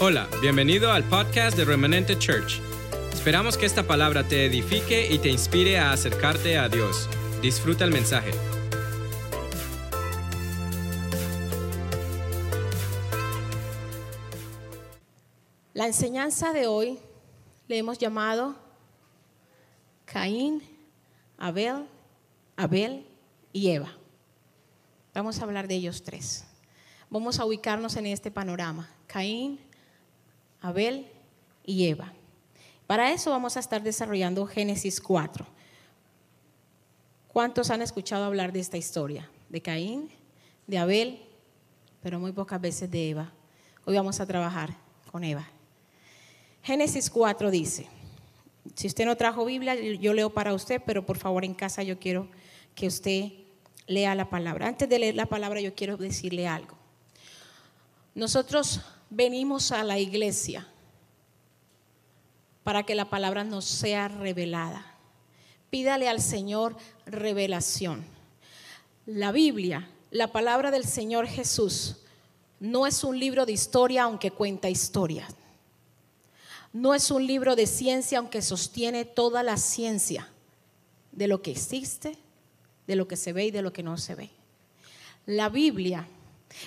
Hola, bienvenido al podcast de Remanente Church. Esperamos que esta palabra te edifique y te inspire a acercarte a Dios. Disfruta el mensaje. La enseñanza de hoy le hemos llamado Caín, Abel, Abel y Eva. Vamos a hablar de ellos tres. Vamos a ubicarnos en este panorama. Caín, Abel y Eva. Para eso vamos a estar desarrollando Génesis 4. ¿Cuántos han escuchado hablar de esta historia? De Caín, de Abel, pero muy pocas veces de Eva. Hoy vamos a trabajar con Eva. Génesis 4 dice, si usted no trajo Biblia, yo leo para usted, pero por favor en casa yo quiero que usted lea la palabra. Antes de leer la palabra yo quiero decirle algo. Nosotros venimos a la iglesia para que la palabra nos sea revelada. Pídale al Señor revelación. La Biblia, la palabra del Señor Jesús, no es un libro de historia aunque cuenta historia. No es un libro de ciencia aunque sostiene toda la ciencia de lo que existe, de lo que se ve y de lo que no se ve. La Biblia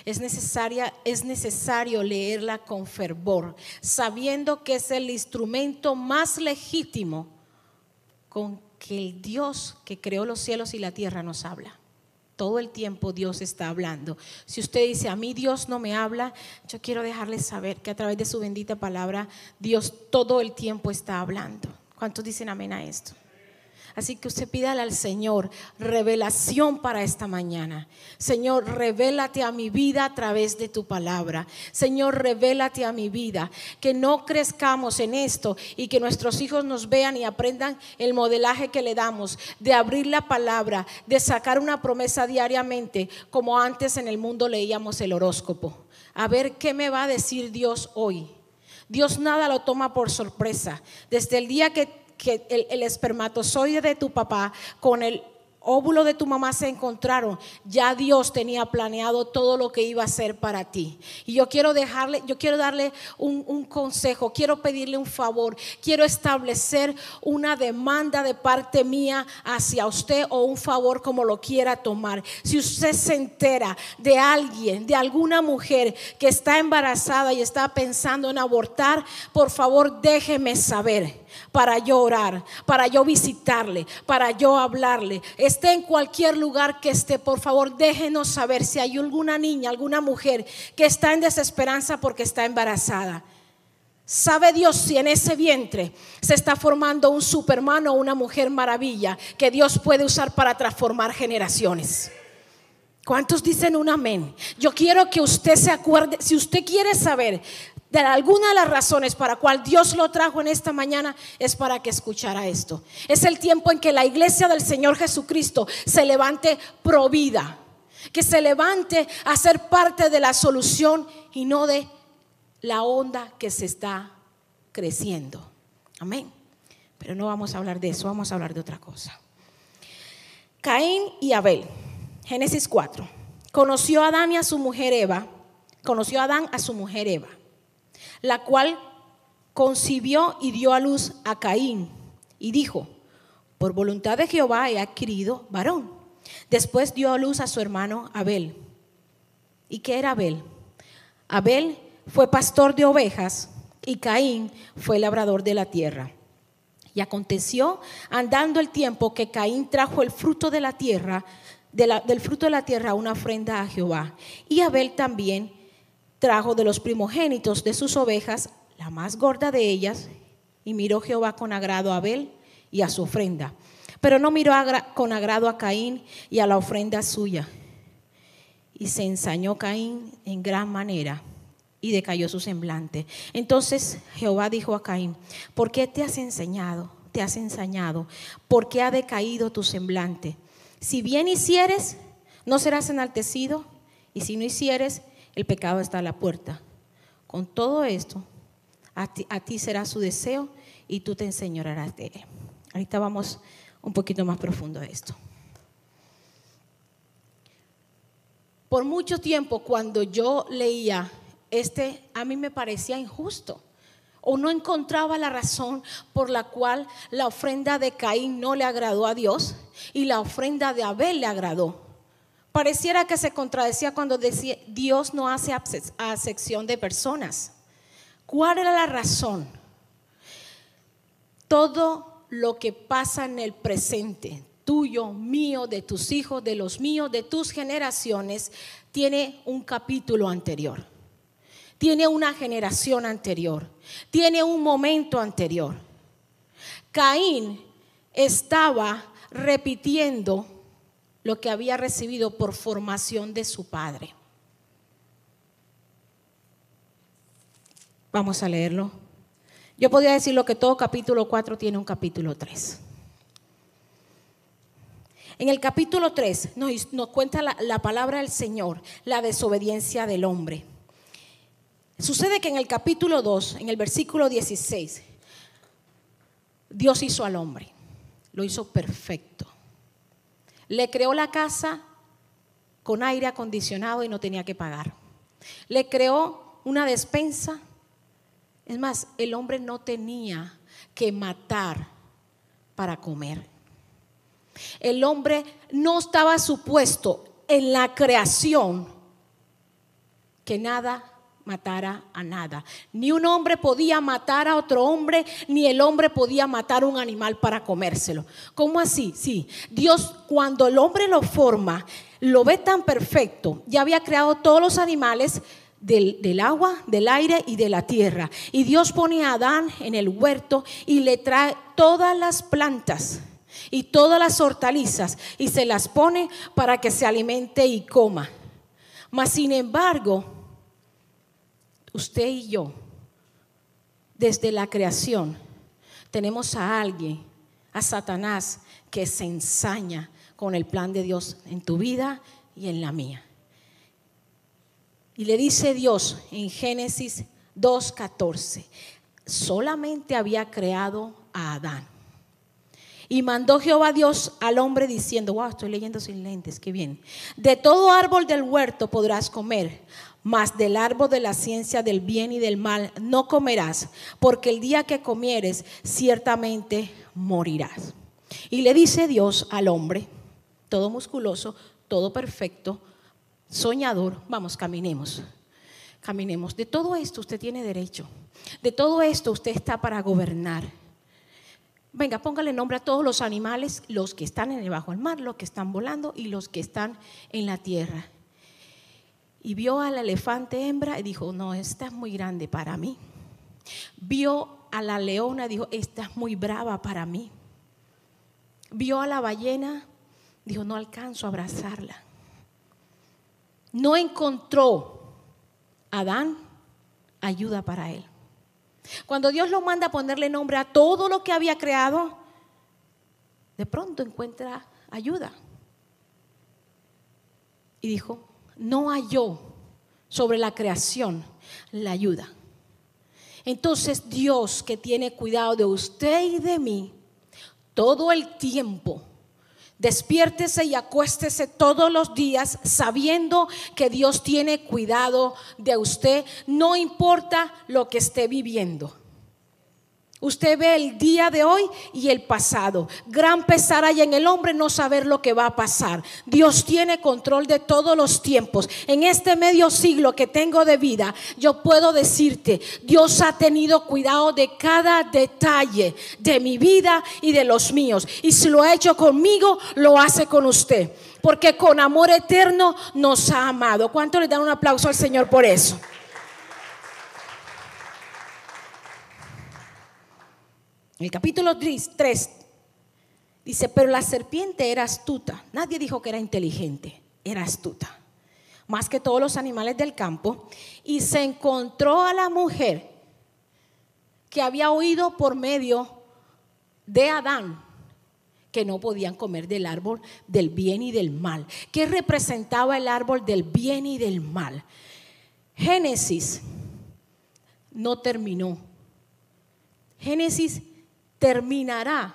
es, necesaria, es necesario leerla con fervor, sabiendo que es el instrumento más legítimo con que el Dios que creó los cielos y la tierra nos habla. Todo el tiempo Dios está hablando. Si usted dice, a mí Dios no me habla, yo quiero dejarle saber que a través de su bendita palabra, Dios todo el tiempo está hablando. ¿Cuántos dicen amén a esto? Así que usted pídale al Señor revelación para esta mañana. Señor, revélate a mi vida a través de tu palabra. Señor, revélate a mi vida. Que no crezcamos en esto y que nuestros hijos nos vean y aprendan el modelaje que le damos de abrir la palabra, de sacar una promesa diariamente, como antes en el mundo leíamos el horóscopo. A ver qué me va a decir Dios hoy. Dios nada lo toma por sorpresa. Desde el día que que el, espermatozoide de tu papá con el óvulo de tu mamá se encontraron, ya Dios tenía planeado todo lo que iba a hacer para ti. Y yo quiero dejarle, yo quiero darle un, un, consejo, quiero pedirle un favor, quiero establecer una demanda de parte mía hacia usted o un favor como lo quiera tomar. Si usted se entera de alguien, de alguna mujer que está embarazada y está pensando en abortar, por favor déjeme saber para yo orar, para yo visitarle, para yo hablarle. Esté en cualquier lugar que esté, por favor, déjenos saber si hay alguna niña, alguna mujer que está en desesperanza porque está embarazada. ¿Sabe Dios si en ese vientre se está formando un superman o una mujer maravilla que Dios puede usar para transformar generaciones? ¿Cuántos dicen un amén? Yo quiero que usted se acuerde, si usted quiere saber de alguna de las razones para cual Dios lo trajo en esta mañana es para que escuchara esto. Es el tiempo en que la iglesia del Señor Jesucristo se levante provida, que se levante a ser parte de la solución y no de la onda que se está creciendo. Amén. Pero no vamos a hablar de eso, vamos a hablar de otra cosa. Caín y Abel, Génesis 4. Conoció a Adán y a su mujer Eva, conoció a Adán a su mujer Eva la cual concibió y dio a luz a Caín y dijo, por voluntad de Jehová he adquirido varón. Después dio a luz a su hermano Abel. ¿Y qué era Abel? Abel fue pastor de ovejas y Caín fue labrador de la tierra. Y aconteció, andando el tiempo, que Caín trajo el fruto de la tierra, del fruto de la tierra una ofrenda a Jehová. Y Abel también trajo de los primogénitos de sus ovejas la más gorda de ellas, y miró Jehová con agrado a Abel y a su ofrenda. Pero no miró con agrado a Caín y a la ofrenda suya. Y se ensañó Caín en gran manera y decayó su semblante. Entonces Jehová dijo a Caín, ¿por qué te has enseñado? Te has ensañado. ¿Por qué ha decaído tu semblante? Si bien hicieres, no serás enaltecido. Y si no hicieres, el pecado está a la puerta. Con todo esto, a ti, será su deseo y tú te enseñarás de él. Ahorita vamos un poquito más profundo a esto. Por mucho tiempo, cuando yo leía este a mí me parecía injusto. O no encontraba la razón por la cual la ofrenda de Caín no le agradó a Dios y la ofrenda de Abel le agradó. Pareciera que se contradecía cuando decía Dios no hace acepción de personas. ¿Cuál era la razón? Todo lo que pasa en el presente, tuyo, mío, de tus hijos, de los míos, de tus generaciones, tiene un capítulo anterior. Tiene una generación anterior. Tiene un momento anterior. Caín estaba repitiendo lo que había recibido por formación de su padre. Vamos a leerlo. Yo podría decir lo que todo capítulo 4 tiene un capítulo 3. En el capítulo 3 nos, cuenta la, la palabra del Señor, la desobediencia del hombre. Sucede que en el capítulo 2, en el versículo 16, Dios hizo al hombre, lo hizo perfecto. Le creó la casa con aire acondicionado y no tenía que pagar. Le creó una despensa. Es más, el hombre no tenía que matar para comer. El hombre no estaba supuesto en la creación que nada matara a nada. Ni un hombre podía matar a otro hombre, ni el hombre podía matar un animal para comérselo. ¿Cómo así? Sí, Dios cuando el hombre lo forma, lo ve tan perfecto, ya había creado todos los animales. Del, del, agua, del aire y de la tierra. Y Dios pone a Adán en el huerto y le trae todas las plantas y todas las hortalizas y se las pone para que se alimente y coma. Mas sin embargo, usted y yo, desde la creación, tenemos a alguien, a Satanás, que se ensaña con el plan de Dios en tu vida y en la mía. Y le dice Dios en Génesis 2.14, solamente había creado a Adán y mandó Jehová Dios al hombre diciendo, wow, estoy leyendo sin lentes, qué bien. De todo árbol del huerto podrás comer, mas del árbol de la ciencia del bien y del mal no comerás, porque el día que comieres ciertamente morirás. Y le dice Dios al hombre, todo musculoso, todo perfecto, soñador, vamos, caminemos. Caminemos. De todo esto usted tiene derecho. De todo esto usted está para gobernar. Venga, póngale nombre a todos los animales, los que están en el bajo mar, los que están volando y los que están en la tierra. Y vio al elefante hembra y dijo, no, esta es muy grande para mí. Vio a la leona y dijo, esta es muy brava para mí. Vio a la ballena, dijo, no alcanzo a abrazarla. No encontró Adán ayuda para él. Cuando Dios lo manda a ponerle nombre a todo lo que había creado, de pronto encuentra ayuda. Y dijo, no halló sobre la creación la ayuda. Entonces Dios que tiene cuidado de usted y de mí todo el tiempo, Despiértese y acuéstese todos los días sabiendo que Dios tiene cuidado de usted, no importa lo que esté viviendo. Usted ve el día de hoy y el pasado. Gran pesar hay en el hombre no saber lo que va a pasar. Dios tiene control de todos los tiempos. En este medio siglo que tengo de vida, yo puedo decirte, Dios ha tenido cuidado de cada detalle de mi vida y de los míos. Y si lo ha hecho conmigo, lo hace con usted. Porque con amor eterno nos ha amado. ¿Cuánto le dan un aplauso al Señor por eso? El capítulo 3 dice, pero la serpiente era astuta. Nadie dijo que era inteligente, era astuta. Más que todos los animales del campo. Y se encontró a la mujer que había oído por medio de Adán que no podían comer del árbol del bien y del mal. ¿Qué representaba el árbol del bien y del mal? Génesis no terminó. Génesis terminará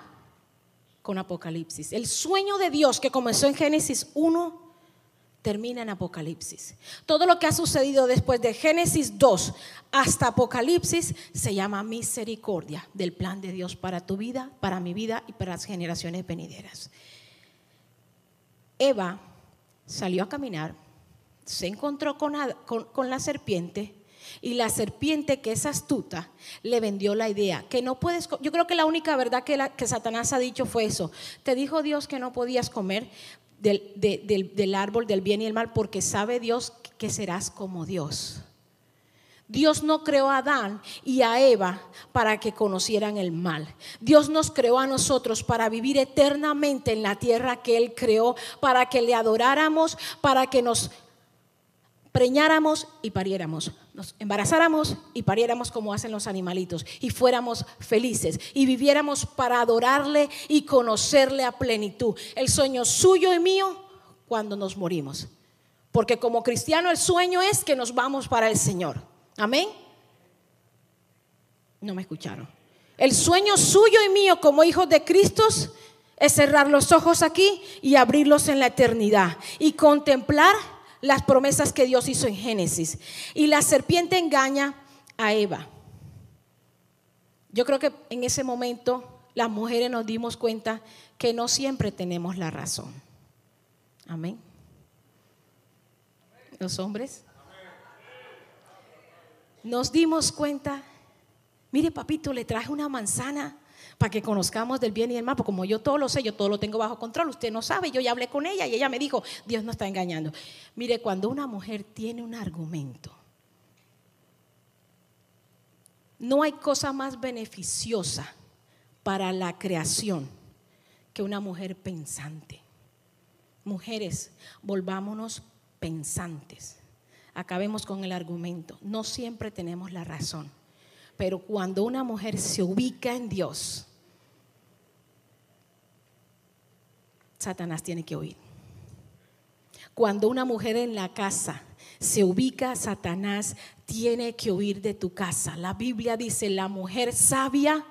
con Apocalipsis. El sueño de Dios que comenzó en Génesis 1 termina en Apocalipsis. Todo lo que ha sucedido después de Génesis 2 hasta Apocalipsis se llama misericordia del plan de Dios para tu vida, para mi vida y para las generaciones venideras. Eva salió a caminar, se encontró con, la serpiente y la serpiente que es astuta le vendió la idea que no puedes, yo creo que la única verdad que, que Satanás ha dicho fue eso, te dijo Dios que no podías comer, del, árbol del bien y el mal, porque sabe Dios que serás como Dios. Dios no creó a Adán y a Eva para que conocieran el mal. Dios nos creó a nosotros para vivir eternamente en la tierra que Él creó, para que le adoráramos, para que nos preñáramos y pariéramos, nos embarazáramos y pariéramos como hacen los animalitos y fuéramos felices y viviéramos para adorarle y conocerle a plenitud. El sueño suyo y mío cuando nos morimos. Porque como cristiano el sueño es que nos vamos para el Señor. Amén. No me escucharon. El sueño suyo y mío como hijos de Cristo es cerrar los ojos aquí y abrirlos en la eternidad y contemplar las promesas que Dios hizo en Génesis. Y la serpiente engaña a Eva. Yo creo que en ese momento las mujeres nos dimos cuenta que no siempre tenemos la razón. Amén. Los hombres. Nos dimos cuenta, mire papito, le traje una manzana para que conozcamos del bien y del mal, porque como yo todo lo sé, yo todo lo tengo bajo control, usted no sabe, yo ya hablé con ella y ella me dijo, Dios no está engañando. Mire, cuando una mujer tiene un argumento, no hay cosa más beneficiosa para la creación que una mujer pensante. Mujeres, volvámonos pensantes. Acabemos con el argumento. No siempre tenemos la razón, pero cuando una mujer se ubica en Dios, Satanás tiene que oír. Cuando una mujer en la casa se ubica, Satanás tiene que huir de tu casa. La Biblia dice, la mujer sabia.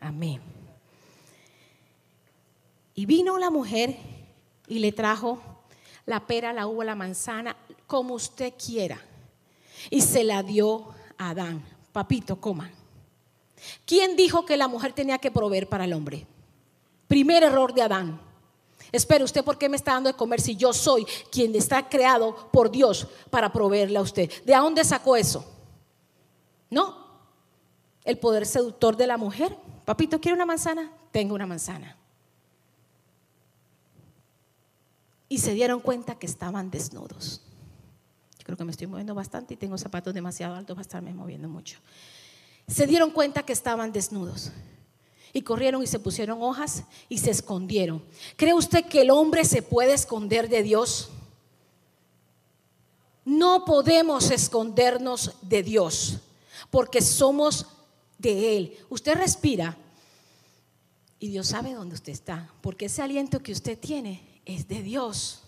Amén. Y vino la mujer y le trajo la pera, la uva, la manzana, como usted quiera. Y se la dio Adán. Papito, coma. ¿Quién dijo que la mujer tenía que proveer para el hombre? Primer error de Adán. Espera, ¿usted por qué me está dando de comer si yo soy quien está creado por Dios para proveerle a usted? ¿De dónde sacó eso? No. El poder seductor de la mujer. Papito, ¿quiere una manzana? Tengo una manzana. Y se dieron cuenta que estaban desnudos. Creo que me estoy moviendo bastante y tengo zapatos demasiado altos para estarme moviendo mucho. Se dieron cuenta que estaban desnudos. Y corrieron y se pusieron hojas y se escondieron. ¿Cree usted que el hombre se puede esconder de Dios? No podemos escondernos de Dios porque somos de Él. Usted respira y Dios sabe dónde usted está, porque ese aliento que usted tiene es de Dios.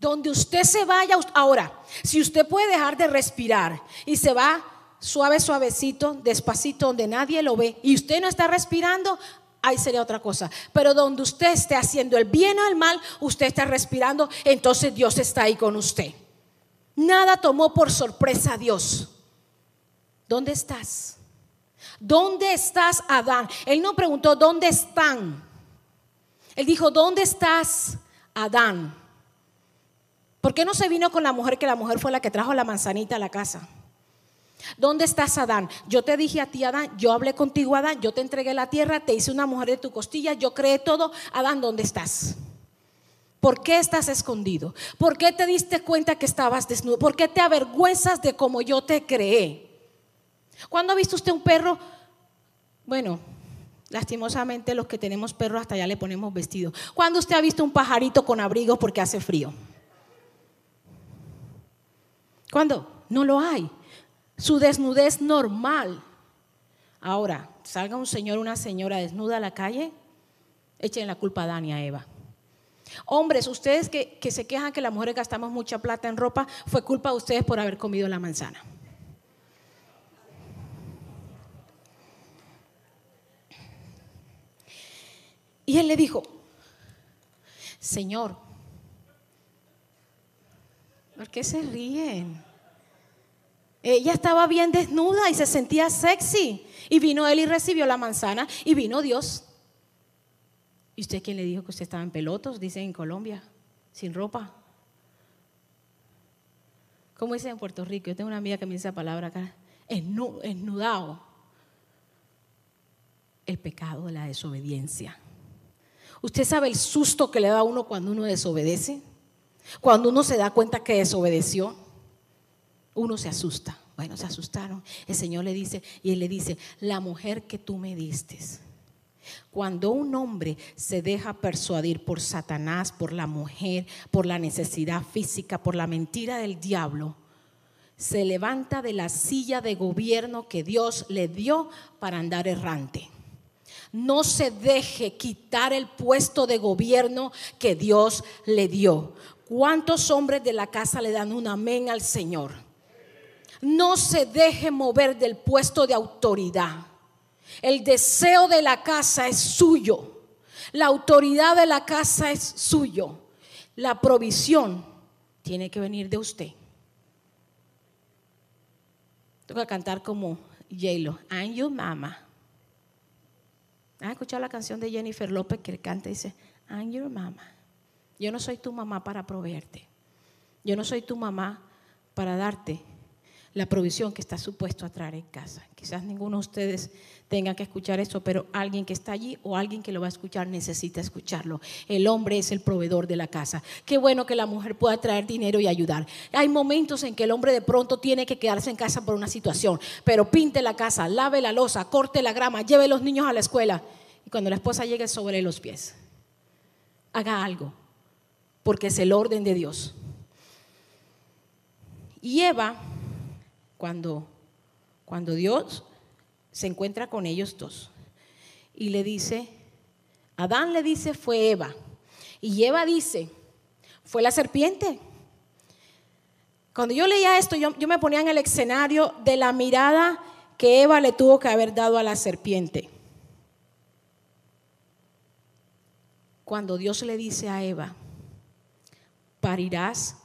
Donde usted se vaya, ahora, si usted puede dejar de respirar y se va suave, suavecito, despacito, donde nadie lo ve, y usted no está respirando, ahí sería otra cosa. Pero donde usted esté haciendo el bien o el mal, usted está respirando, entonces Dios está ahí con usted. Nada tomó por sorpresa a Dios. ¿Dónde estás? ¿Dónde estás, Adán? Él no preguntó, ¿dónde están? Él dijo, ¿dónde estás, Adán? ¿Por qué no se vino con la mujer que la mujer fue la que trajo la manzanita a la casa? ¿Dónde estás, Adán? Yo te dije a ti, Adán, yo hablé contigo, Adán, yo te entregué la tierra, te hice una mujer de tu costilla, yo creé todo. Adán, ¿dónde estás? ¿Por qué estás escondido? ¿Por qué te diste cuenta que estabas desnudo? ¿Por qué te avergüenzas de cómo yo te creé? ¿Cuándo ha visto usted un perro? Bueno, lastimosamente los que tenemos perros hasta ya le ponemos vestido. ¿Cuándo usted ha visto un pajarito con abrigo porque hace frío? ¿Cuándo? No lo hay su desnudez normal. Ahora, salga un señor o una señora desnuda a la calle, echen la culpa a Dani a Eva. Hombres, ustedes que, que se quejan que las mujeres gastamos mucha plata en ropa, fue culpa de ustedes por haber comido la manzana. Y él le dijo, Señor, ¿por qué se ríen? Ella estaba bien desnuda y se sentía sexy. Y vino él y recibió la manzana y vino Dios. ¿Y usted quién le dijo que usted estaba en pelotos? Dicen en Colombia, sin ropa. ¿Cómo dicen en Puerto Rico? Yo tengo una amiga que me dice esa palabra acá. Esnudado. El pecado de la desobediencia. ¿Usted sabe el susto que le da a uno cuando uno desobedece? Cuando uno se da cuenta que desobedeció, uno se asusta. Bueno, se asustaron. El Señor le dice, y él le dice, la mujer que tú me diste. Cuando un hombre se deja persuadir por Satanás, por la mujer, por la necesidad física, por la mentira del diablo, se levanta de la silla de gobierno que Dios le dio para andar errante. No se deje quitar el puesto de gobierno que Dios le dio. ¿Cuántos hombres de la casa le dan un amén al Señor? no se deje mover del puesto de autoridad. El deseo de la casa es suyo. La autoridad de la casa es suyo. La provisión tiene que venir de usted. Tengo que cantar como J-Lo. I'm your mama. ¿Has escuchado la canción de Jennifer López que canta y dice, I'm your mama? Yo no soy tu mamá para proveerte. Yo no soy tu mamá para darte la provisión que está supuesto a traer en casa. Quizás ninguno de ustedes tenga que escuchar eso, pero alguien que está allí o alguien que lo va a escuchar necesita escucharlo. El hombre es el proveedor de la casa. Qué bueno que la mujer pueda traer dinero y ayudar. Hay momentos en que el hombre de pronto tiene que quedarse en casa por una situación, pero pinte la casa, lave la losa, corte la grama, lleve los niños a la escuela. Y cuando la esposa llegue sobre los pies, haga algo, porque es el orden de Dios. Y Eva cuando, cuando Dios se encuentra con ellos dos y le dice, Adán le dice fue Eva y Eva dice, fue la serpiente. Cuando yo leía esto, yo, yo me ponía en el escenario de la mirada que Eva le tuvo que haber dado a la serpiente. Cuando Dios le dice a Eva, parirás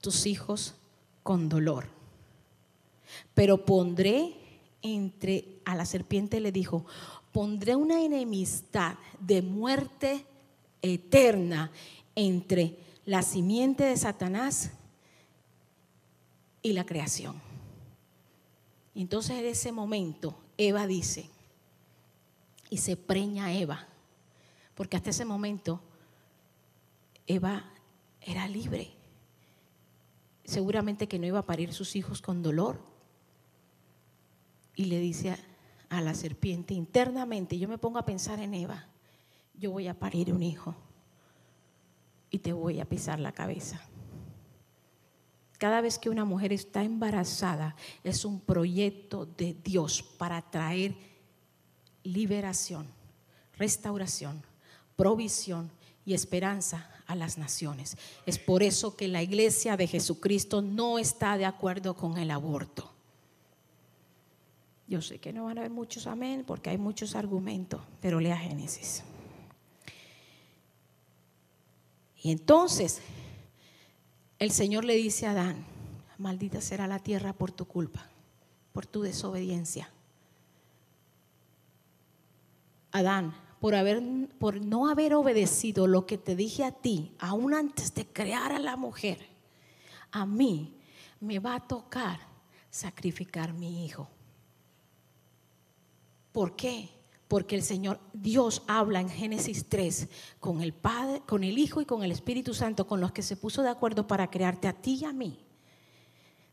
tus hijos con dolor. Pero pondré entre, a la serpiente le dijo, pondré una enemistad de muerte eterna entre la simiente de Satanás y la creación. Entonces en ese momento Eva dice, y se preña Eva, porque hasta ese momento Eva era libre. Seguramente que no iba a parir sus hijos con dolor, y le dice a, la serpiente internamente, yo me pongo a pensar en Eva, yo voy a parir un hijo y te voy a pisar la cabeza. Cada vez que una mujer está embarazada es un proyecto de Dios para traer liberación, restauración, provisión y esperanza a las naciones. Es por eso que la iglesia de Jesucristo no está de acuerdo con el aborto. Yo sé que no van a haber muchos amén porque hay muchos argumentos, pero lea Génesis. Y entonces el Señor le dice a Adán, maldita será la tierra por tu culpa, por tu desobediencia. Adán, por, haber, por no haber obedecido lo que te dije a ti, aún antes de crear a la mujer, a mí me va a tocar sacrificar mi hijo. ¿Por qué? Porque el Señor Dios habla en Génesis 3 con el Padre, con el Hijo y con el Espíritu Santo, con los que se puso de acuerdo para crearte a ti y a mí.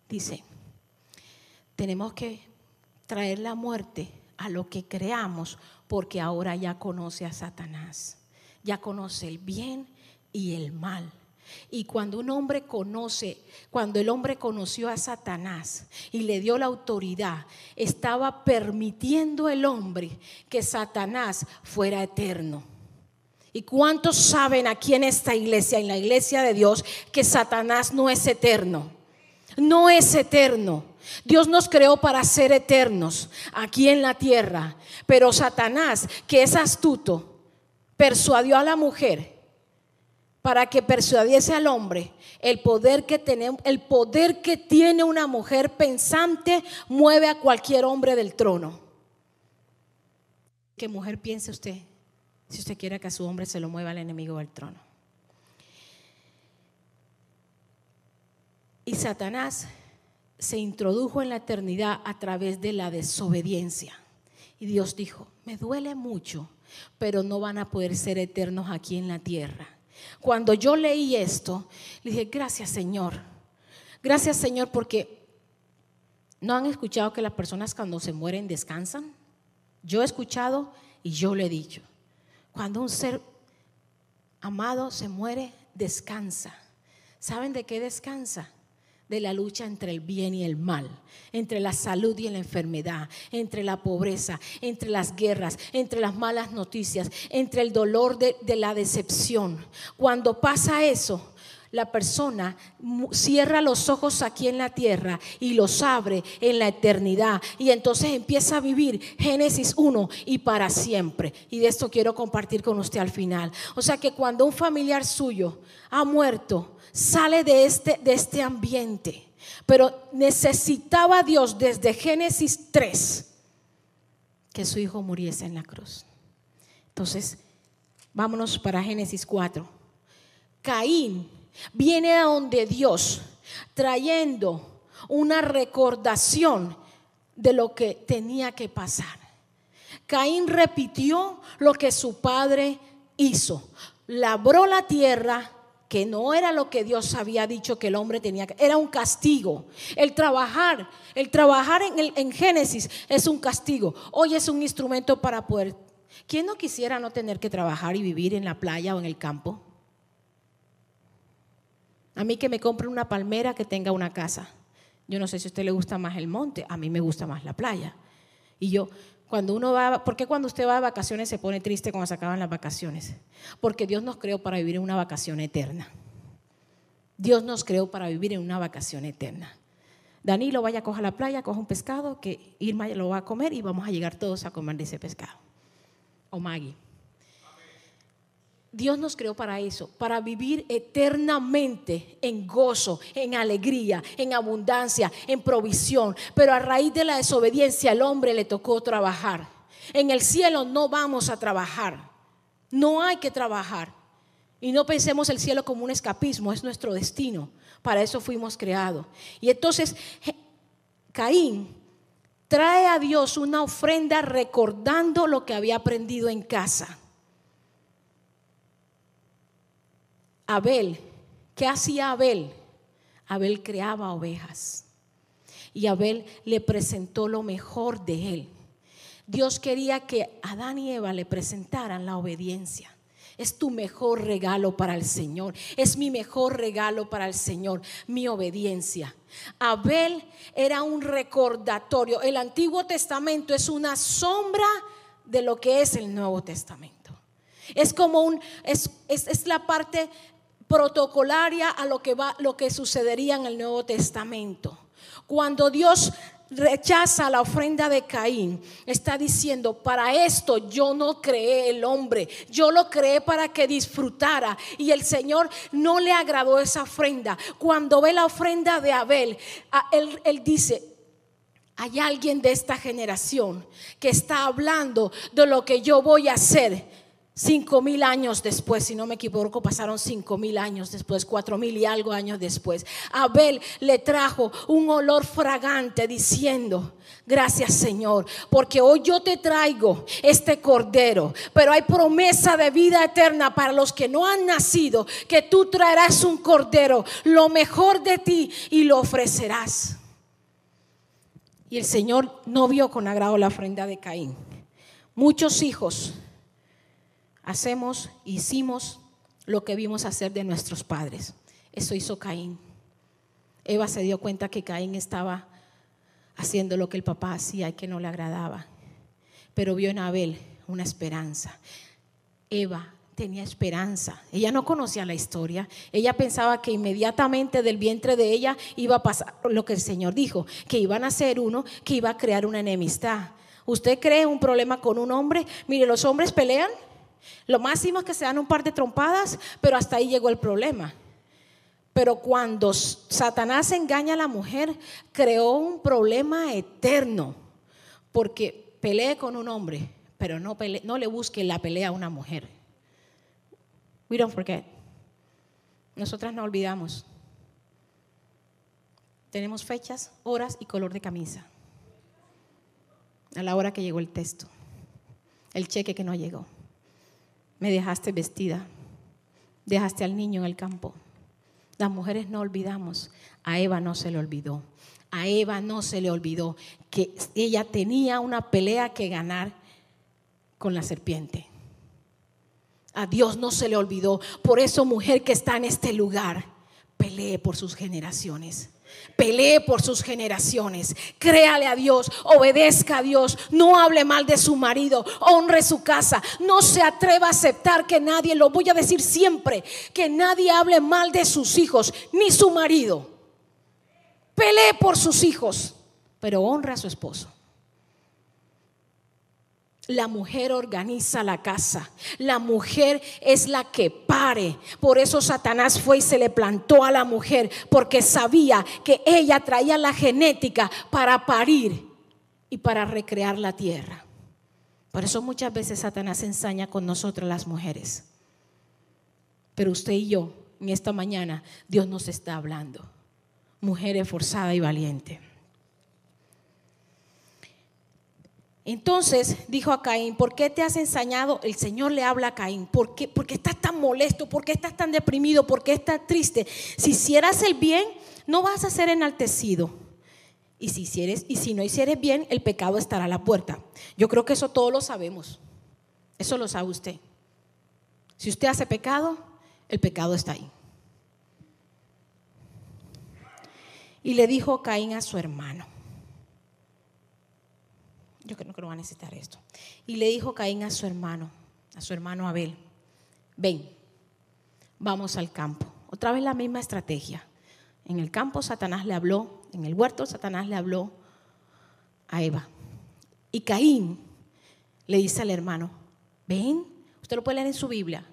Dice, tenemos que traer la muerte a lo que creamos, porque ahora ya conoce a Satanás, ya conoce el bien y el mal. Y cuando un hombre conoce, cuando el hombre conoció a Satanás y le dio la autoridad, estaba permitiendo el hombre que Satanás fuera eterno. ¿Y cuántos saben aquí en esta iglesia, en la iglesia de Dios, que Satanás no es eterno? No es eterno. Dios nos creó para ser eternos aquí en la tierra. Pero Satanás, que es astuto, persuadió a la mujer para que persuadiese al hombre. El poder que tiene, el poder que tiene una mujer pensante mueve a cualquier hombre del trono. ¿Qué mujer piense usted si usted quiere que a su hombre se lo mueva el enemigo del trono? Y Satanás se introdujo en la eternidad a través de la desobediencia. Y Dios dijo, me duele mucho, pero no van a poder ser eternos aquí en la tierra. Cuando yo leí esto, le dije, gracias Señor. Gracias Señor porque no han escuchado que las personas cuando se mueren descansan. Yo he escuchado y yo le he dicho, cuando un ser amado se muere, descansa. ¿Saben de qué descansa? De la lucha entre el bien y el mal, entre la salud y la enfermedad, entre la pobreza, entre las guerras, entre las malas noticias, entre el dolor de, la decepción. Cuando pasa eso, la persona cierra los ojos aquí en la tierra y los abre en la eternidad. Y entonces empieza a vivir Génesis 1 y para siempre. Y de esto quiero compartir con usted al final. O sea que cuando un familiar suyo ha muerto, sale de este, de este ambiente. Pero necesitaba Dios desde Génesis 3 que su hijo muriese en la cruz. Entonces, vámonos para Génesis 4. Caín viene a donde Dios trayendo una recordación de lo que tenía que pasar. Caín repitió lo que su padre hizo. Labró la tierra, que no era lo que Dios había dicho que el hombre tenía que, era un castigo. El trabajar, el trabajar en, el, en Génesis es un castigo. Hoy es un instrumento para poder. ¿Quién no quisiera no tener que trabajar y vivir en la playa o en el campo? A mí que me compre una palmera que tenga una casa. Yo no sé si a usted le gusta más el monte, a mí me gusta más la playa. Y yo, cuando uno va, ¿por qué cuando usted va de vacaciones se pone triste cuando se acaban las vacaciones? Porque Dios nos creó para vivir en una vacación eterna. Dios nos creó para vivir en una vacación eterna. Danilo vaya a coger la playa, coja un pescado que Irma lo va a comer y vamos a llegar todos a comer de ese pescado. O Maggie. Dios nos creó para eso, para vivir eternamente en gozo, en alegría, en abundancia, en provisión. Pero a raíz de la desobediencia al hombre le tocó trabajar. En el cielo no vamos a trabajar. No hay que trabajar. Y no pensemos el cielo como un escapismo, es nuestro destino. Para eso fuimos creados. Y entonces Caín trae a Dios una ofrenda recordando lo que había aprendido en casa. Abel, ¿qué hacía Abel? Abel creaba ovejas y Abel le presentó lo mejor de él. Dios quería que Adán y Eva le presentaran la obediencia. Es tu mejor regalo para el Señor. Es mi mejor regalo para el Señor, mi obediencia. Abel era un recordatorio. El Antiguo Testamento es una sombra de lo que es el Nuevo Testamento. Es como un, es, es, es la parte protocolaria a lo que, va, lo que sucedería en el Nuevo Testamento. Cuando Dios rechaza la ofrenda de Caín, está diciendo, para esto yo no creé el hombre, yo lo creé para que disfrutara. Y el Señor no le agradó esa ofrenda. Cuando ve la ofrenda de Abel, él, él dice, hay alguien de esta generación que está hablando de lo que yo voy a hacer Cinco mil años después, si no me equivoco, pasaron cinco mil años después, cuatro mil y algo años después. Abel le trajo un olor fragante diciendo, gracias Señor, porque hoy yo te traigo este cordero, pero hay promesa de vida eterna para los que no han nacido, que tú traerás un cordero, lo mejor de ti y lo ofrecerás. Y el Señor no vio con agrado la ofrenda de Caín. Muchos hijos hacemos, hicimos lo que vimos hacer de nuestros padres. Eso hizo Caín. Eva se dio cuenta que Caín estaba haciendo lo que el papá hacía y que no le agradaba. Pero vio en Abel una esperanza. Eva tenía esperanza. Ella no conocía la historia. Ella pensaba que inmediatamente del vientre de ella iba a pasar lo que el Señor dijo, que iban a ser uno, que iba a crear una enemistad. ¿Usted cree un problema con un hombre? Mire, los hombres pelean Lo máximo es que se dan un par de trompadas, pero hasta ahí llegó el problema. Pero cuando Satanás engaña a la mujer, creó un problema eterno, porque pelee con un hombre, pero no, no le busque la pelea a una mujer. We don't forget. Nosotras no olvidamos. Tenemos fechas, horas y color de camisa. A la hora que llegó el texto, el cheque que no llegó. Me dejaste vestida, dejaste al niño en el campo. Las mujeres no olvidamos, a Eva no se le olvidó. A Eva no se le olvidó que ella tenía una pelea que ganar con la serpiente. A Dios no se le olvidó. Por eso, mujer que está en este lugar, pelee por sus generaciones. Pelee por sus generaciones. Créale a Dios, obedezca a Dios. No hable mal de su marido, honre su casa. No se atreva a aceptar que nadie, lo voy a decir siempre, que nadie hable mal de sus hijos, ni su marido. Pelee por sus hijos, pero honra a su esposo. La mujer organiza la casa. La mujer es la que pare. Por eso Satanás fue y se le plantó a la mujer, porque sabía que ella traía la genética para parir y para recrear la tierra. Por eso muchas veces Satanás ensaña con nosotras las mujeres. Pero usted y yo, en esta mañana, Dios nos está hablando. Mujer esforzada y valiente. Entonces dijo a Caín, ¿por qué te has ensañado? El Señor le habla a Caín, ¿por qué, ¿por qué estás tan molesto? ¿Por qué estás tan deprimido? ¿Por qué estás triste? Si hicieras el bien, no vas a ser enaltecido. Y si, hicieres, y si no hicieres bien, el pecado estará a la puerta. Yo creo que eso todos lo sabemos. Eso lo sabe usted. Si usted hace pecado, el pecado está ahí. Y le dijo Caín a su hermano, yo creo que no va a necesitar esto. Y le dijo Caín a su hermano, a su hermano Abel, ven, vamos al campo. Otra vez la misma estrategia. En el campo Satanás le habló, en el huerto Satanás le habló a Eva. Y Caín le dice al hermano, ven, usted lo puede leer en su Biblia,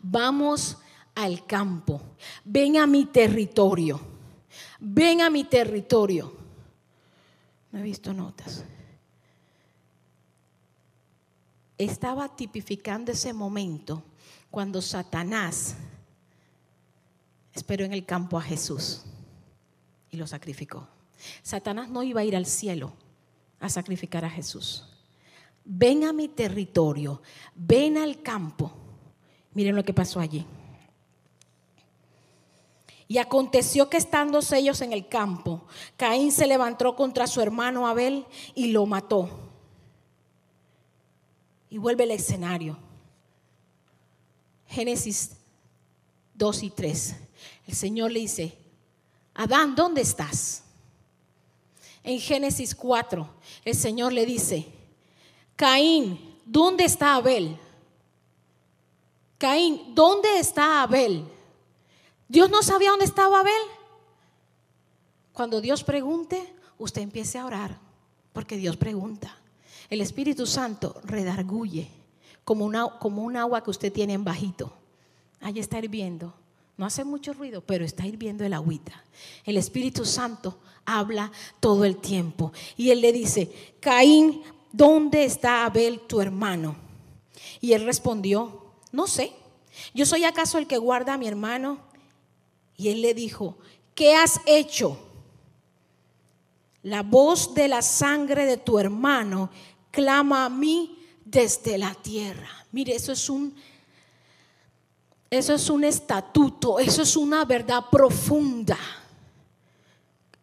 vamos al campo, ven a mi territorio, ven a mi territorio. No he visto notas estaba tipificando ese momento cuando Satanás esperó en el campo a Jesús y lo sacrificó. Satanás no iba a ir al cielo a sacrificar a Jesús. Ven a mi territorio, ven al campo. Miren lo que pasó allí. Y aconteció que estando ellos en el campo, Caín se levantó contra su hermano Abel y lo mató y vuelve el escenario. Génesis 2 y 3. El Señor le dice, Adán, ¿dónde estás? En Génesis 4, el Señor le dice, Caín, ¿dónde está Abel? Caín, ¿dónde está Abel? Dios no sabía dónde estaba Abel. Cuando Dios pregunte, usted empiece a orar, porque Dios pregunta. El Espíritu Santo redarguye como, una, como un agua que usted tiene en bajito. Ahí está hirviendo. No hace mucho ruido, pero está hirviendo el agüita. El Espíritu Santo habla todo el tiempo. Y él le dice, Caín, ¿dónde está Abel tu hermano? Y él respondió, no sé. ¿Yo soy acaso el que guarda a mi hermano? Y él le dijo, ¿qué has hecho? La voz de la sangre de tu hermano clama a mí desde la tierra. Mire, eso es un eso es un estatuto, eso es una verdad profunda.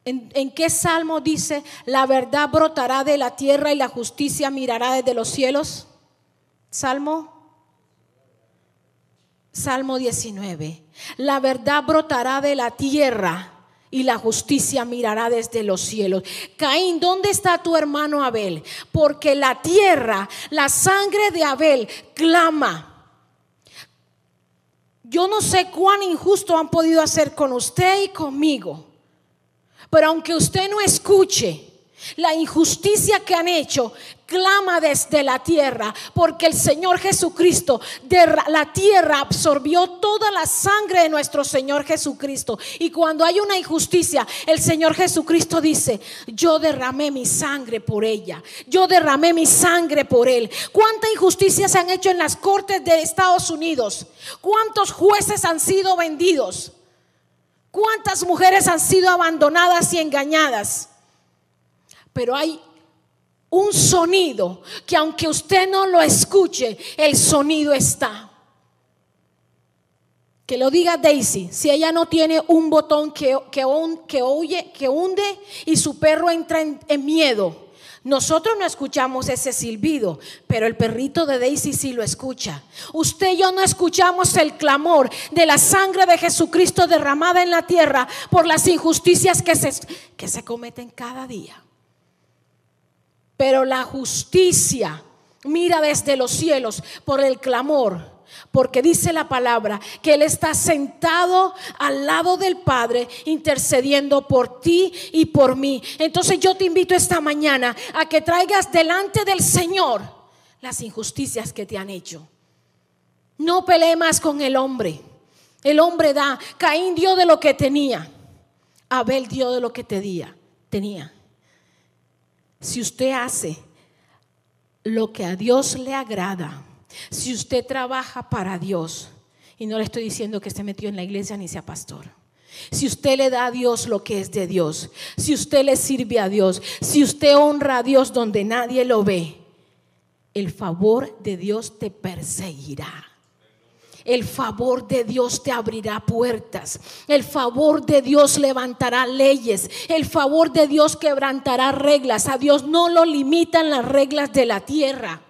¿En, ¿En, qué salmo dice, la verdad brotará de la tierra y la justicia mirará desde los cielos? Salmo. Salmo 19. La verdad brotará de la tierra y la justicia mirará desde los cielos. Caín, ¿dónde está tu hermano Abel? Porque la tierra, la sangre de Abel clama. Yo no sé cuán injusto han podido hacer con usted y conmigo, pero aunque usted no escuche, la injusticia que han hecho, clama desde la tierra, porque el Señor Jesucristo de la tierra absorbió toda la sangre de nuestro Señor Jesucristo. Y cuando hay una injusticia, el Señor Jesucristo dice, yo derramé mi sangre por ella, yo derramé mi sangre por él. ¿Cuánta injusticia se han hecho en las cortes de Estados Unidos? ¿Cuántos jueces han sido vendidos? ¿Cuántas mujeres han sido abandonadas y engañadas? Pero hay un sonido que aunque usted no lo escuche, el sonido está. Que lo diga Daisy, si ella no tiene un botón que, que, que, que hunde y su perro entra en, en miedo. Nosotros no escuchamos ese silbido, pero el perrito de Daisy sí lo escucha. Usted y yo no escuchamos el clamor de la sangre de Jesucristo derramada en la tierra por las injusticias que se, que se cometen cada día. Pero la justicia mira desde los cielos por el clamor. Porque dice la palabra que Él está sentado al lado del Padre intercediendo por ti y por mí. Entonces yo te invito esta mañana a que traigas delante del Señor las injusticias que te han hecho. No pelee más con el hombre. El hombre da. Caín dio de lo que tenía. Abel dio de lo que tenía. tenía. Si usted hace lo que a Dios le agrada, si usted trabaja para Dios, y no le estoy diciendo que esté metido en la iglesia ni sea pastor. Si usted le da a Dios lo que es de Dios, si usted le sirve a Dios, si usted honra a Dios donde nadie lo ve, el favor de Dios te perseguirá. El favor de Dios te abrirá puertas. El favor de Dios levantará leyes. El favor de Dios quebrantará reglas. A Dios no lo limitan las reglas de la tierra.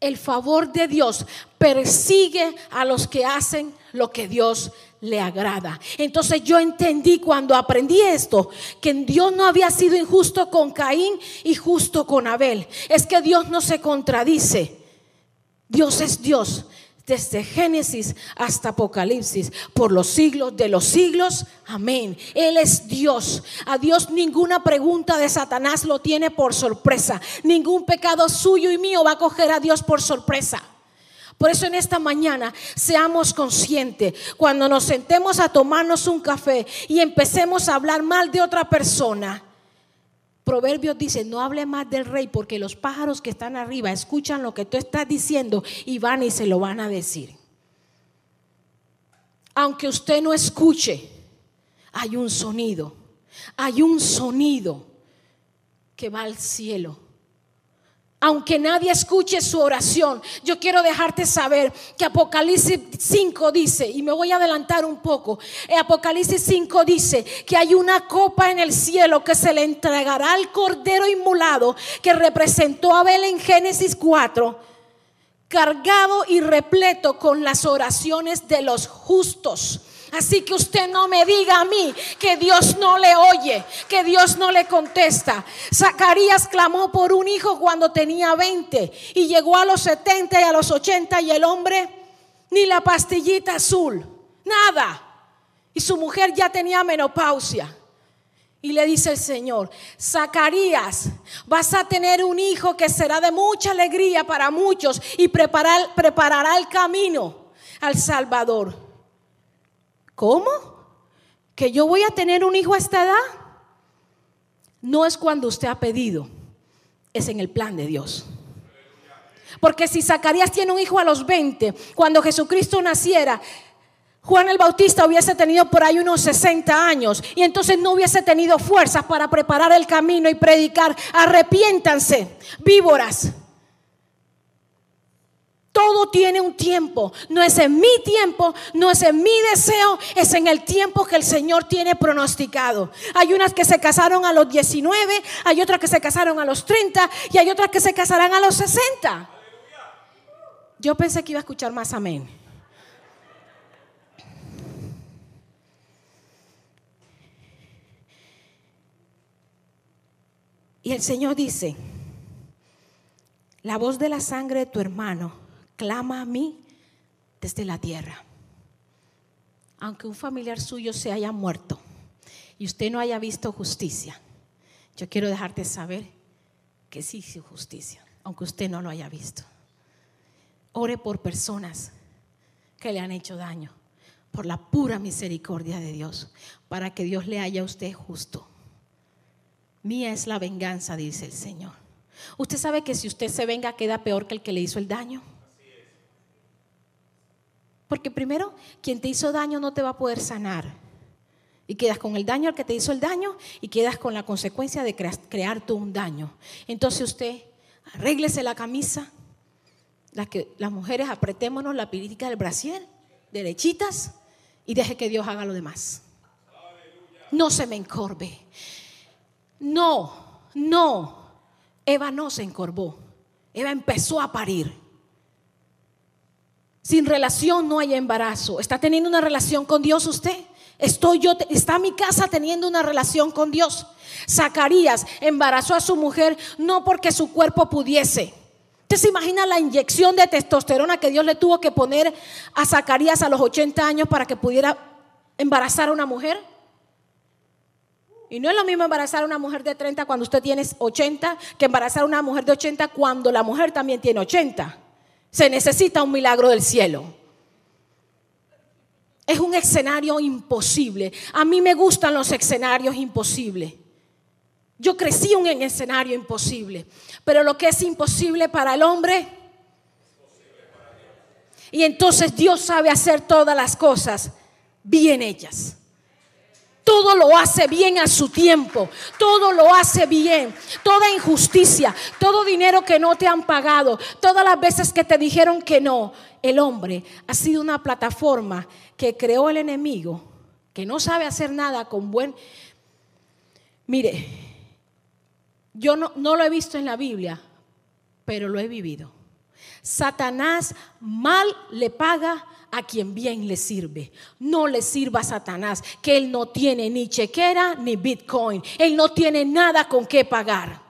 El favor de Dios persigue a los que hacen lo que Dios le agrada. Entonces yo entendí cuando aprendí esto, que Dios no había sido injusto con Caín y justo con Abel. Es que Dios no se contradice. Dios es Dios desde Génesis hasta Apocalipsis, por los siglos de los siglos. Amén. Él es Dios. A Dios ninguna pregunta de Satanás lo tiene por sorpresa. Ningún pecado suyo y mío va a coger a Dios por sorpresa. Por eso en esta mañana seamos conscientes, cuando nos sentemos a tomarnos un café y empecemos a hablar mal de otra persona, Proverbios dice, no hable más del rey porque los pájaros que están arriba escuchan lo que tú estás diciendo y van y se lo van a decir. Aunque usted no escuche, hay un sonido, hay un sonido que va al cielo aunque nadie escuche su oración, yo quiero dejarte saber que Apocalipsis 5 dice, y me voy a adelantar un poco, Apocalipsis 5 dice que hay una copa en el cielo que se le entregará al Cordero Inmulado que representó a Abel en Génesis 4, cargado y repleto con las oraciones de los justos. Así que usted no me diga a mí que Dios no le oye, que Dios no le contesta. Zacarías clamó por un hijo cuando tenía 20 y llegó a los 70 y a los 80 y el hombre ni la pastillita azul, nada. Y su mujer ya tenía menopausia. Y le dice el Señor, Zacarías, vas a tener un hijo que será de mucha alegría para muchos y preparará el camino al Salvador. ¿Cómo? ¿Que yo voy a tener un hijo a esta edad? No es cuando usted ha pedido, es en el plan de Dios. Porque si Zacarías tiene un hijo a los 20, cuando Jesucristo naciera, Juan el Bautista hubiese tenido por ahí unos 60 años y entonces no hubiese tenido fuerzas para preparar el camino y predicar, arrepiéntanse, víboras. Todo tiene un tiempo. No es en mi tiempo, no es en mi deseo, es en el tiempo que el Señor tiene pronosticado. Hay unas que se casaron a los 19, hay otras que se casaron a los 30 y hay otras que se casarán a los 60. Yo pensé que iba a escuchar más amén. Y el Señor dice, la voz de la sangre de tu hermano clama a mí desde la tierra. Aunque un familiar suyo se haya muerto y usted no haya visto justicia, yo quiero dejarte saber que sí hizo justicia, aunque usted no lo haya visto. Ore por personas que le han hecho daño, por la pura misericordia de Dios, para que Dios le haya a usted justo. Mía es la venganza, dice el Señor. Usted sabe que si usted se venga queda peor que el que le hizo el daño. Porque primero, quien te hizo daño no te va a poder sanar. Y quedas con el daño al que te hizo el daño y quedas con la consecuencia de crear tú un daño. Entonces usted arréglese la camisa, las, que, las mujeres apretémonos la pilítica del brasier, derechitas, y deje que Dios haga lo demás. No se me encorve. No, no. Eva no se encorvó. Eva empezó a parir. Sin relación no hay embarazo. ¿Está teniendo una relación con Dios usted? Estoy yo, está mi casa teniendo una relación con Dios. Zacarías embarazó a su mujer no porque su cuerpo pudiese. ¿Usted se imagina la inyección de testosterona que Dios le tuvo que poner a Zacarías a los 80 años para que pudiera embarazar a una mujer? Y no es lo mismo embarazar a una mujer de 30 cuando usted tiene 80 que embarazar a una mujer de 80 cuando la mujer también tiene 80. Se necesita un milagro del cielo. Es un escenario imposible. A mí me gustan los escenarios imposibles. Yo crecí en un escenario imposible. Pero lo que es imposible para el hombre. Y entonces Dios sabe hacer todas las cosas bien hechas. Todo lo hace bien a su tiempo. Todo lo hace bien. Toda injusticia, todo dinero que no te han pagado, todas las veces que te dijeron que no. El hombre ha sido una plataforma que creó el enemigo, que no sabe hacer nada con buen... Mire, yo no, lo he visto en la Biblia, pero lo he vivido. Satanás mal le paga a quien bien le sirve. No le sirva a Satanás, que él no tiene ni chequera ni bitcoin. Él no tiene nada con qué pagar.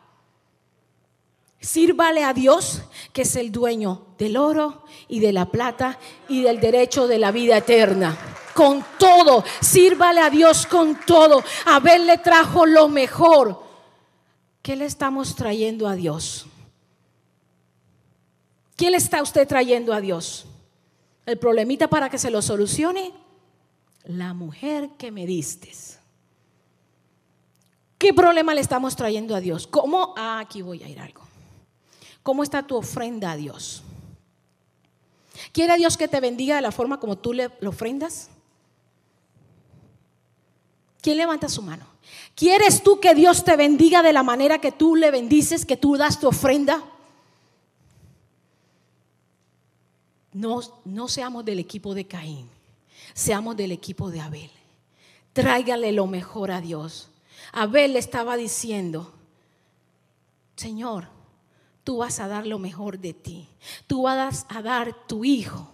Sírvale a Dios, que es el dueño del oro y de la plata y del derecho de la vida eterna. Con todo, sírvale a Dios con todo. Abel le trajo lo mejor. ¿Qué le estamos trayendo a Dios? ¿Qué le está usted trayendo a Dios? El problemita para que se lo solucione, la mujer que me diste. ¿Qué problema le estamos trayendo a Dios? ¿Cómo? Ah, aquí voy a ir algo. ¿Cómo está tu ofrenda a Dios? ¿Quiere Dios que te bendiga de la forma como tú le ofrendas? ¿Quién levanta su mano? ¿Quieres tú que Dios te bendiga de la manera que tú le bendices, que tú das tu ofrenda? No, no seamos del equipo de Caín, seamos del equipo de Abel. Tráigale lo mejor a Dios. Abel le estaba diciendo, Señor, tú vas a dar lo mejor de ti. Tú vas a dar tu hijo.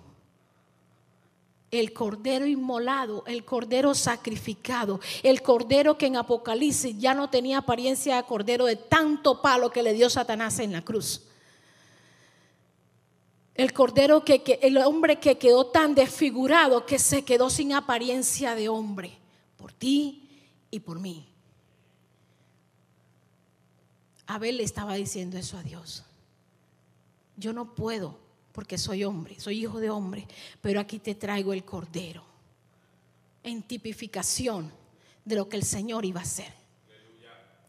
El cordero inmolado, el cordero sacrificado, el cordero que en Apocalipsis ya no tenía apariencia de cordero de tanto palo que le dio Satanás en la cruz. El cordero que, el hombre que quedó tan desfigurado que se quedó sin apariencia de hombre por ti y por mí. Abel le estaba diciendo eso a Dios. Yo no puedo porque soy hombre, soy hijo de hombre, pero aquí te traigo el cordero en tipificación de lo que el Señor iba a hacer.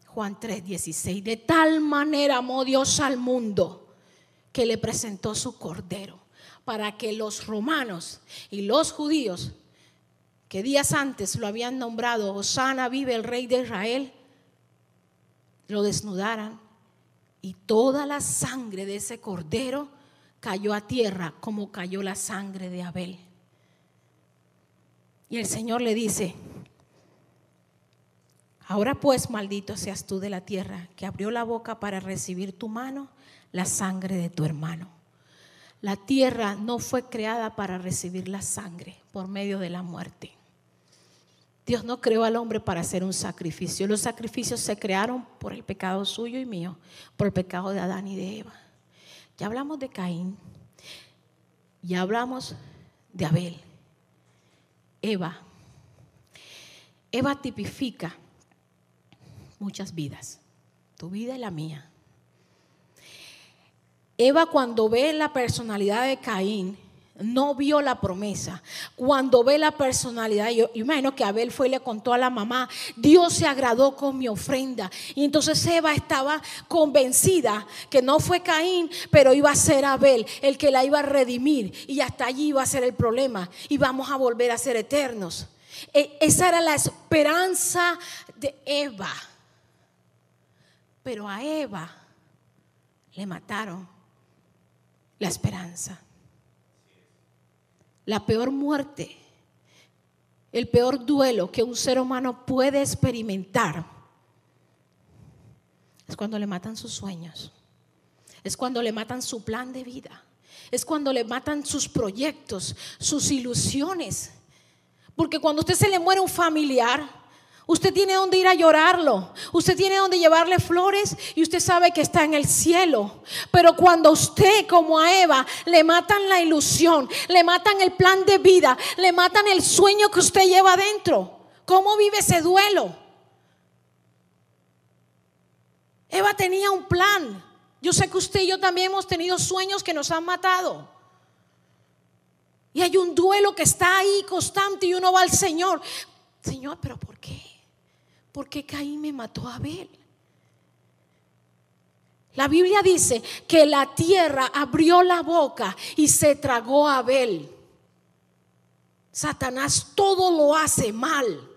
Juan 3, 16. De tal manera amó Dios al mundo que le presentó su cordero para que los romanos y los judíos que días antes lo habían nombrado Osana vive el rey de Israel, lo desnudaran y toda la sangre de ese cordero cayó a tierra como cayó la sangre de Abel. Y el Señor le dice, ahora pues maldito seas tú de la tierra que abrió la boca para recibir tu mano la sangre de tu hermano. La tierra no fue creada para recibir la sangre por medio de la muerte. Dios no creó al hombre para hacer un sacrificio. Los sacrificios se crearon por el pecado suyo y mío, por el pecado de Adán y de Eva. Ya hablamos de Caín, ya hablamos de Abel. Eva. Eva tipifica muchas vidas. tu vida y la mía. Eva cuando ve la personalidad de Caín, no vio la promesa. Cuando ve la personalidad, yo, imagino que Abel fue y le contó a la mamá, Dios se agradó con mi ofrenda. Y entonces Eva estaba convencida que no fue Caín, pero iba a ser Abel el que la iba a redimir. Y hasta allí iba a ser el problema. Y vamos a volver a ser eternos. E, esa era la esperanza de Eva. Pero a Eva le mataron la esperanza la peor muerte, el peor duelo que un ser humano puede experimentar es cuando le matan sus sueños, es cuando le matan su plan de vida, es cuando le matan sus proyectos, sus ilusiones. Porque cuando usted se le muere un familiar, Usted tiene donde ir a llorarlo. Usted tiene donde llevarle flores y usted sabe que está en el cielo. Pero cuando usted, como a Eva, le matan la ilusión, le matan el plan de vida, le matan el sueño que usted lleva dentro, ¿cómo vive ese duelo? Eva tenía un plan. Yo sé que usted y yo también hemos tenido sueños que nos han matado. Y hay un duelo que está ahí constante y uno va al Señor. Señor, pero ¿por qué? ¿Por qué Caín me mató a Abel? La Biblia dice que la tierra abrió la boca y se tragó a Abel. Satanás todo lo hace mal.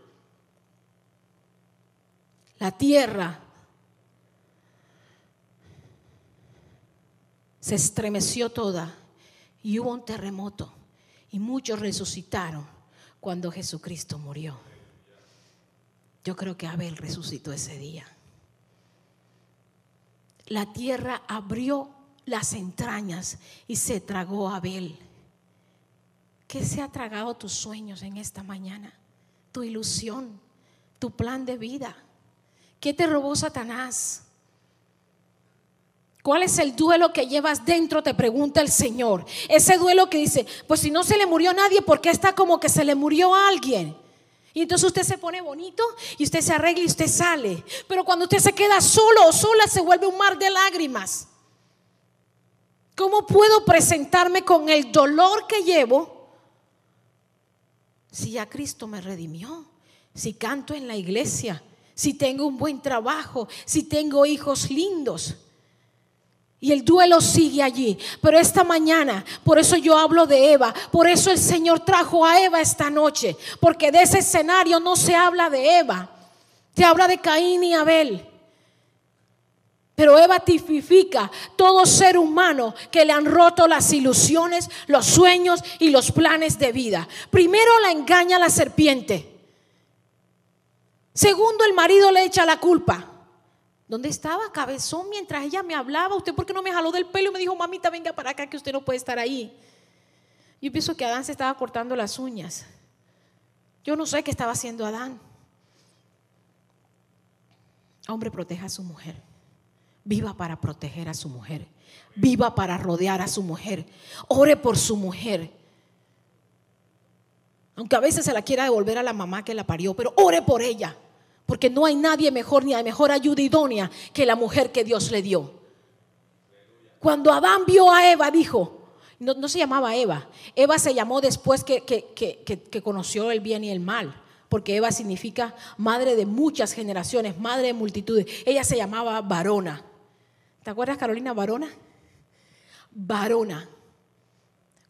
La tierra se estremeció toda y hubo un terremoto y muchos resucitaron cuando Jesucristo murió. Yo creo que Abel resucitó ese día. La tierra abrió las entrañas y se tragó a Abel. ¿Qué se ha tragado tus sueños en esta mañana? Tu ilusión, tu plan de vida. ¿Qué te robó Satanás? ¿Cuál es el duelo que llevas dentro? Te pregunta el Señor. Ese duelo que dice, pues si no se le murió a nadie, ¿por qué está como que se le murió a alguien? Y entonces usted se pone bonito y usted se arregla y usted sale. Pero cuando usted se queda solo o sola se vuelve un mar de lágrimas. ¿Cómo puedo presentarme con el dolor que llevo si ya Cristo me redimió? Si canto en la iglesia, si tengo un buen trabajo, si tengo hijos lindos. Y el duelo sigue allí. Pero esta mañana, por eso yo hablo de Eva, por eso el Señor trajo a Eva esta noche, porque de ese escenario no se habla de Eva, se habla de Caín y Abel. Pero Eva tipifica todo ser humano que le han roto las ilusiones, los sueños y los planes de vida. Primero la engaña la serpiente. Segundo, el marido le echa la culpa. ¿Dónde estaba cabezón mientras ella me hablaba? ¿Usted por qué no me jaló del pelo y me dijo, mamita, venga para acá que usted no puede estar ahí? Yo pienso que Adán se estaba cortando las uñas. Yo no sé qué estaba haciendo Adán. Hombre, proteja a su mujer. Viva para proteger a su mujer. Viva para rodear a su mujer. Ore por su mujer. Aunque a veces se la quiera devolver a la mamá que la parió, pero ore por ella. Porque no hay nadie mejor ni hay mejor ayuda idónea que la mujer que Dios le dio. Cuando Adán vio a Eva, dijo, no, se llamaba Eva, Eva se llamó después que, que, conoció el bien y el mal, porque Eva significa madre de muchas generaciones, madre de multitudes. Ella se llamaba varona. ¿Te acuerdas, Carolina, varona? Varona.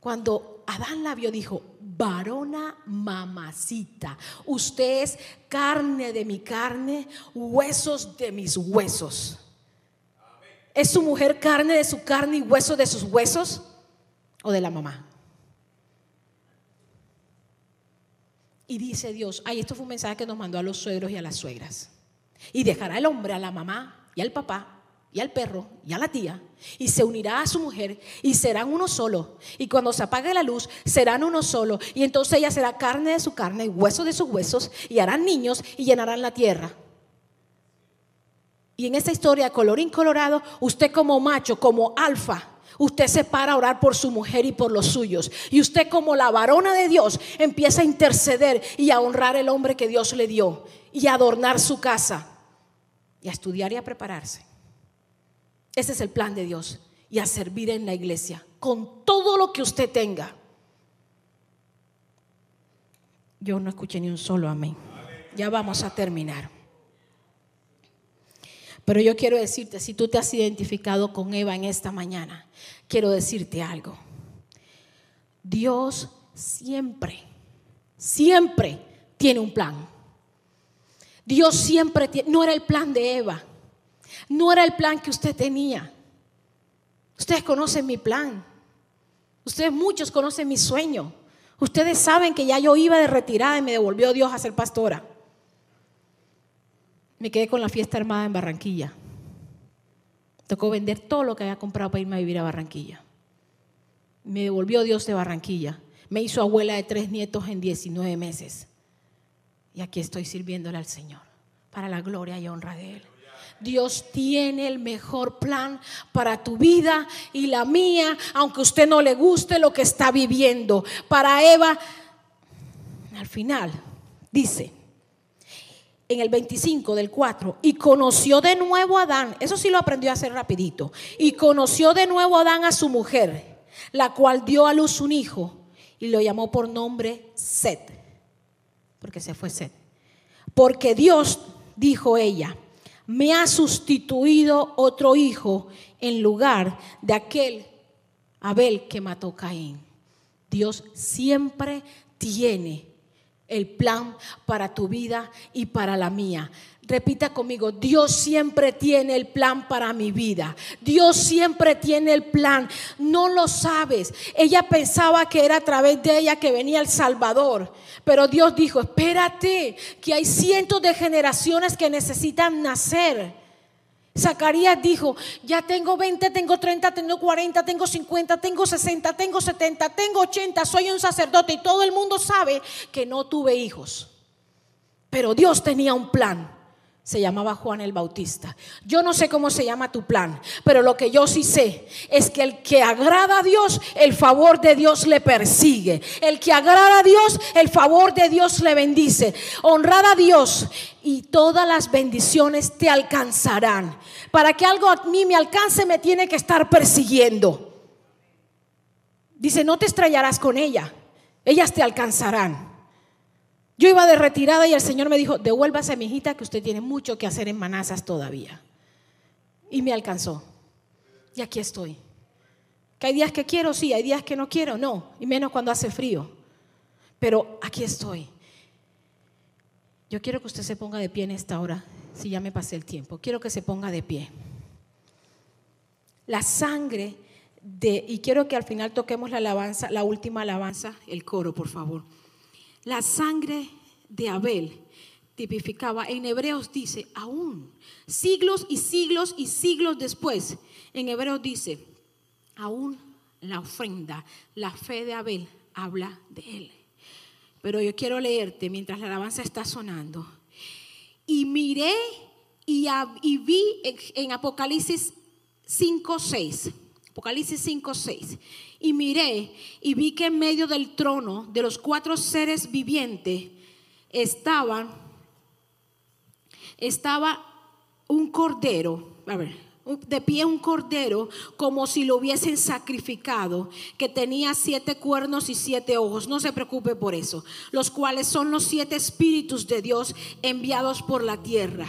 Cuando Adán la vio, dijo, varona mamacita, usted es carne de mi carne, huesos de mis huesos. ¿Es su mujer carne de su carne y hueso de sus huesos? ¿O de la mamá? Y dice Dios, ay, esto fue un mensaje que nos mandó a los suegros y a las suegras. Y dejará el hombre a la mamá y al papá y al perro y a la tía, y se unirá a su mujer, y serán uno solo. Y cuando se apague la luz, serán uno solo. Y entonces ella será carne de su carne y hueso de sus huesos, y harán niños y llenarán la tierra. Y en esta historia, colorín colorado, usted como macho, como alfa, Usted se para a orar por su mujer y por los suyos. Y usted como la varona de Dios empieza a interceder y a honrar el hombre que Dios le dio y a adornar su casa y a estudiar y a prepararse. Ese es el plan de Dios y a servir en la iglesia con todo lo que usted tenga. Yo no escuché ni un solo amén. Ya vamos a terminar. Pero yo quiero decirte, si tú te has identificado con Eva en esta mañana, quiero decirte algo. Dios siempre, siempre tiene un plan. Dios siempre tiene, no era el plan de Eva, no era el plan que usted tenía. Ustedes conocen mi plan. Ustedes muchos conocen mi sueño. Ustedes saben que ya yo iba de retirada y me devolvió Dios a ser pastora. Me quedé con la fiesta armada en Barranquilla. Tocó vender todo lo que había comprado para irme a vivir a Barranquilla. Me devolvió Dios de Barranquilla. Me hizo abuela de tres nietos en 19 meses. Y aquí estoy sirviéndole al Señor para la gloria y honra de Él. Dios tiene el mejor plan para tu vida y la mía, aunque usted no le guste lo que está viviendo. Para Eva, al final, dice, en el 25 del 4, y conoció de nuevo a Adán, eso sí lo aprendió a hacer rapidito, y conoció de nuevo a Adán a su mujer, la cual dio a luz un hijo y lo llamó por nombre Set, porque se fue Set. Porque Dios, dijo ella, me ha sustituido otro hijo en lugar de aquel Abel que mató Caín. Dios siempre tiene el plan para tu vida y para la mía. Repita conmigo, Dios siempre tiene el plan para mi vida. Dios siempre tiene el plan. No lo sabes. Ella pensaba que era a través de ella que venía el Salvador. Pero Dios dijo, espérate, que hay cientos de generaciones que necesitan nacer. Zacarías dijo, ya tengo 20, tengo 30, tengo 40, tengo 50, tengo 60, tengo 70, tengo 80, soy un sacerdote y todo el mundo sabe que no tuve hijos. Pero Dios tenía un plan se llamaba Juan el Bautista. Yo no sé cómo se llama tu plan, pero lo que yo sí sé es que el que agrada a Dios, el favor de Dios le persigue. El que agrada a Dios, el favor de Dios le bendice. Honrar a Dios y todas las bendiciones te alcanzarán. Para que algo a mí me alcance, me tiene que estar persiguiendo. Dice, no te estrellarás con ella, ellas te alcanzarán. Yo iba de retirada y el Señor me dijo, devuélvase mi hijita que usted tiene mucho que hacer en Manazas todavía. Y me alcanzó. Y aquí estoy. Que hay días que quiero, sí, hay días que no quiero, no. Y menos cuando hace frío. Pero aquí estoy. Yo quiero que usted se ponga de pie en esta hora, si ya me pasé el tiempo. Quiero que se ponga de pie. La sangre de, y quiero que al final toquemos la alabanza, la última alabanza, el coro, por favor. La sangre de Abel tipificaba, en Hebreos dice, aún, siglos y siglos y siglos después, en Hebreos dice, aún la ofrenda, la fe de Abel habla de él. Pero yo quiero leerte mientras la alabanza está sonando. Y miré y, vi en Apocalipsis 5, 6. Apocalipsis 5, 6 y miré y vi que en medio del trono de los cuatro seres vivientes estaban, estaba un cordero, a ver, de pie un cordero como si lo hubiesen sacrificado, que tenía siete cuernos y siete ojos. No se preocupe por eso, los cuales son los siete espíritus de Dios enviados por la tierra.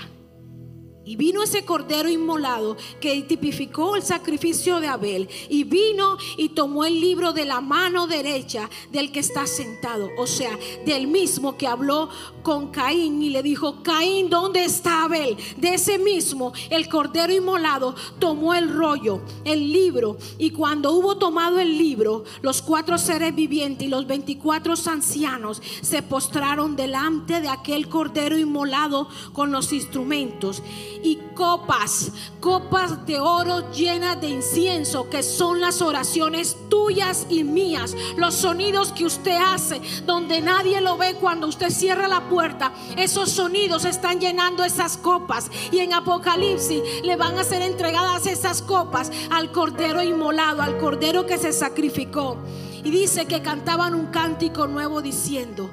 Y vino ese cordero inmolado que tipificó el sacrificio de Abel. Y vino y tomó el libro de la mano derecha del que está sentado. O sea, del mismo que habló con Caín y le dijo, Caín, ¿dónde está Abel? De ese mismo, el cordero inmolado tomó el rollo, el libro. Y cuando hubo tomado el libro, los cuatro seres vivientes y los veinticuatro ancianos se postraron delante de aquel cordero inmolado con los instrumentos y copas, copas de oro llenas de incienso, que son las oraciones tuyas y mías, los sonidos que usted hace, donde nadie lo ve cuando usted cierra la puerta, esos sonidos están llenando esas copas y en Apocalipsis le van a ser entregadas esas copas al cordero inmolado, al cordero que se sacrificó. Y dice que cantaban un cántico nuevo diciendo,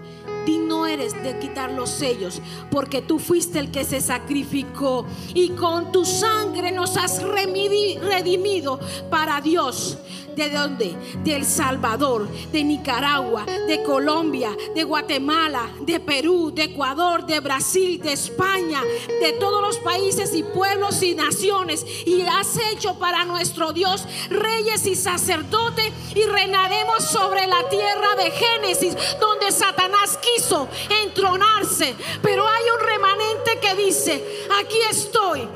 digno eres de quitar los sellos, porque tú fuiste el que se sacrificó y con tu sangre nos has redimido para Dios. ¿De dónde? De El Salvador, de Nicaragua, de Colombia, de Guatemala, de Perú, de Ecuador, de Brasil, de España, de todos los países y pueblos y naciones. Y has hecho para nuestro Dios reyes y sacerdotes y reinaremos sobre la tierra de Génesis, donde Satanás quiso entronarse. Pero hay un remanente que dice, aquí estoy.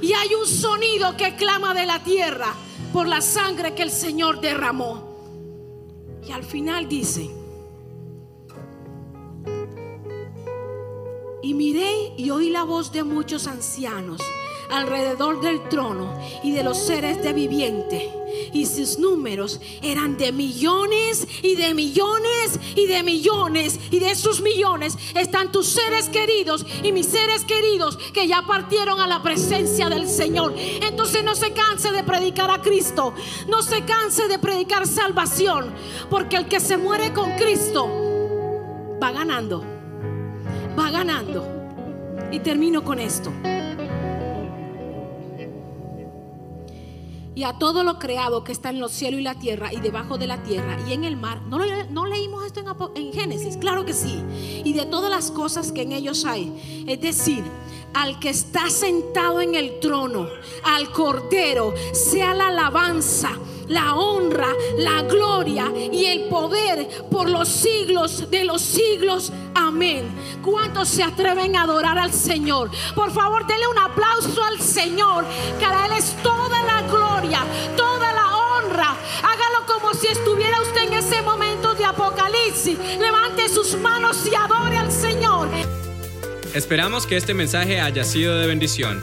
Y hay un sonido que clama de la tierra por la sangre que el Señor derramó. Y al final dice, y miré y oí la voz de muchos ancianos alrededor del trono y de los seres de viviente. Y sus números eran de millones y de millones y de millones. Y de esos millones están tus seres queridos y mis seres queridos que ya partieron a la presencia del Señor. Entonces no se canse de predicar a Cristo. No se canse de predicar salvación. Porque el que se muere con Cristo va ganando. Va ganando. Y termino con esto. Y a todo lo creado que está en los cielos y la tierra y debajo de la tierra y en el mar. ¿No, leímos esto en, en Génesis? Claro que sí. Y de todas las cosas que en ellos hay. Es decir, al que está sentado en el trono, al Cordero, sea la alabanza la honra, la gloria y el poder por los siglos de los siglos. Amén. ¿Cuántos se atreven a adorar al Señor? Por favor, denle un aplauso al Señor, que a Él es toda la gloria, toda la honra. Hágalo como si estuviera usted en ese momento de Apocalipsis. Levante sus manos y adore al Señor. Esperamos que este mensaje haya sido de bendición.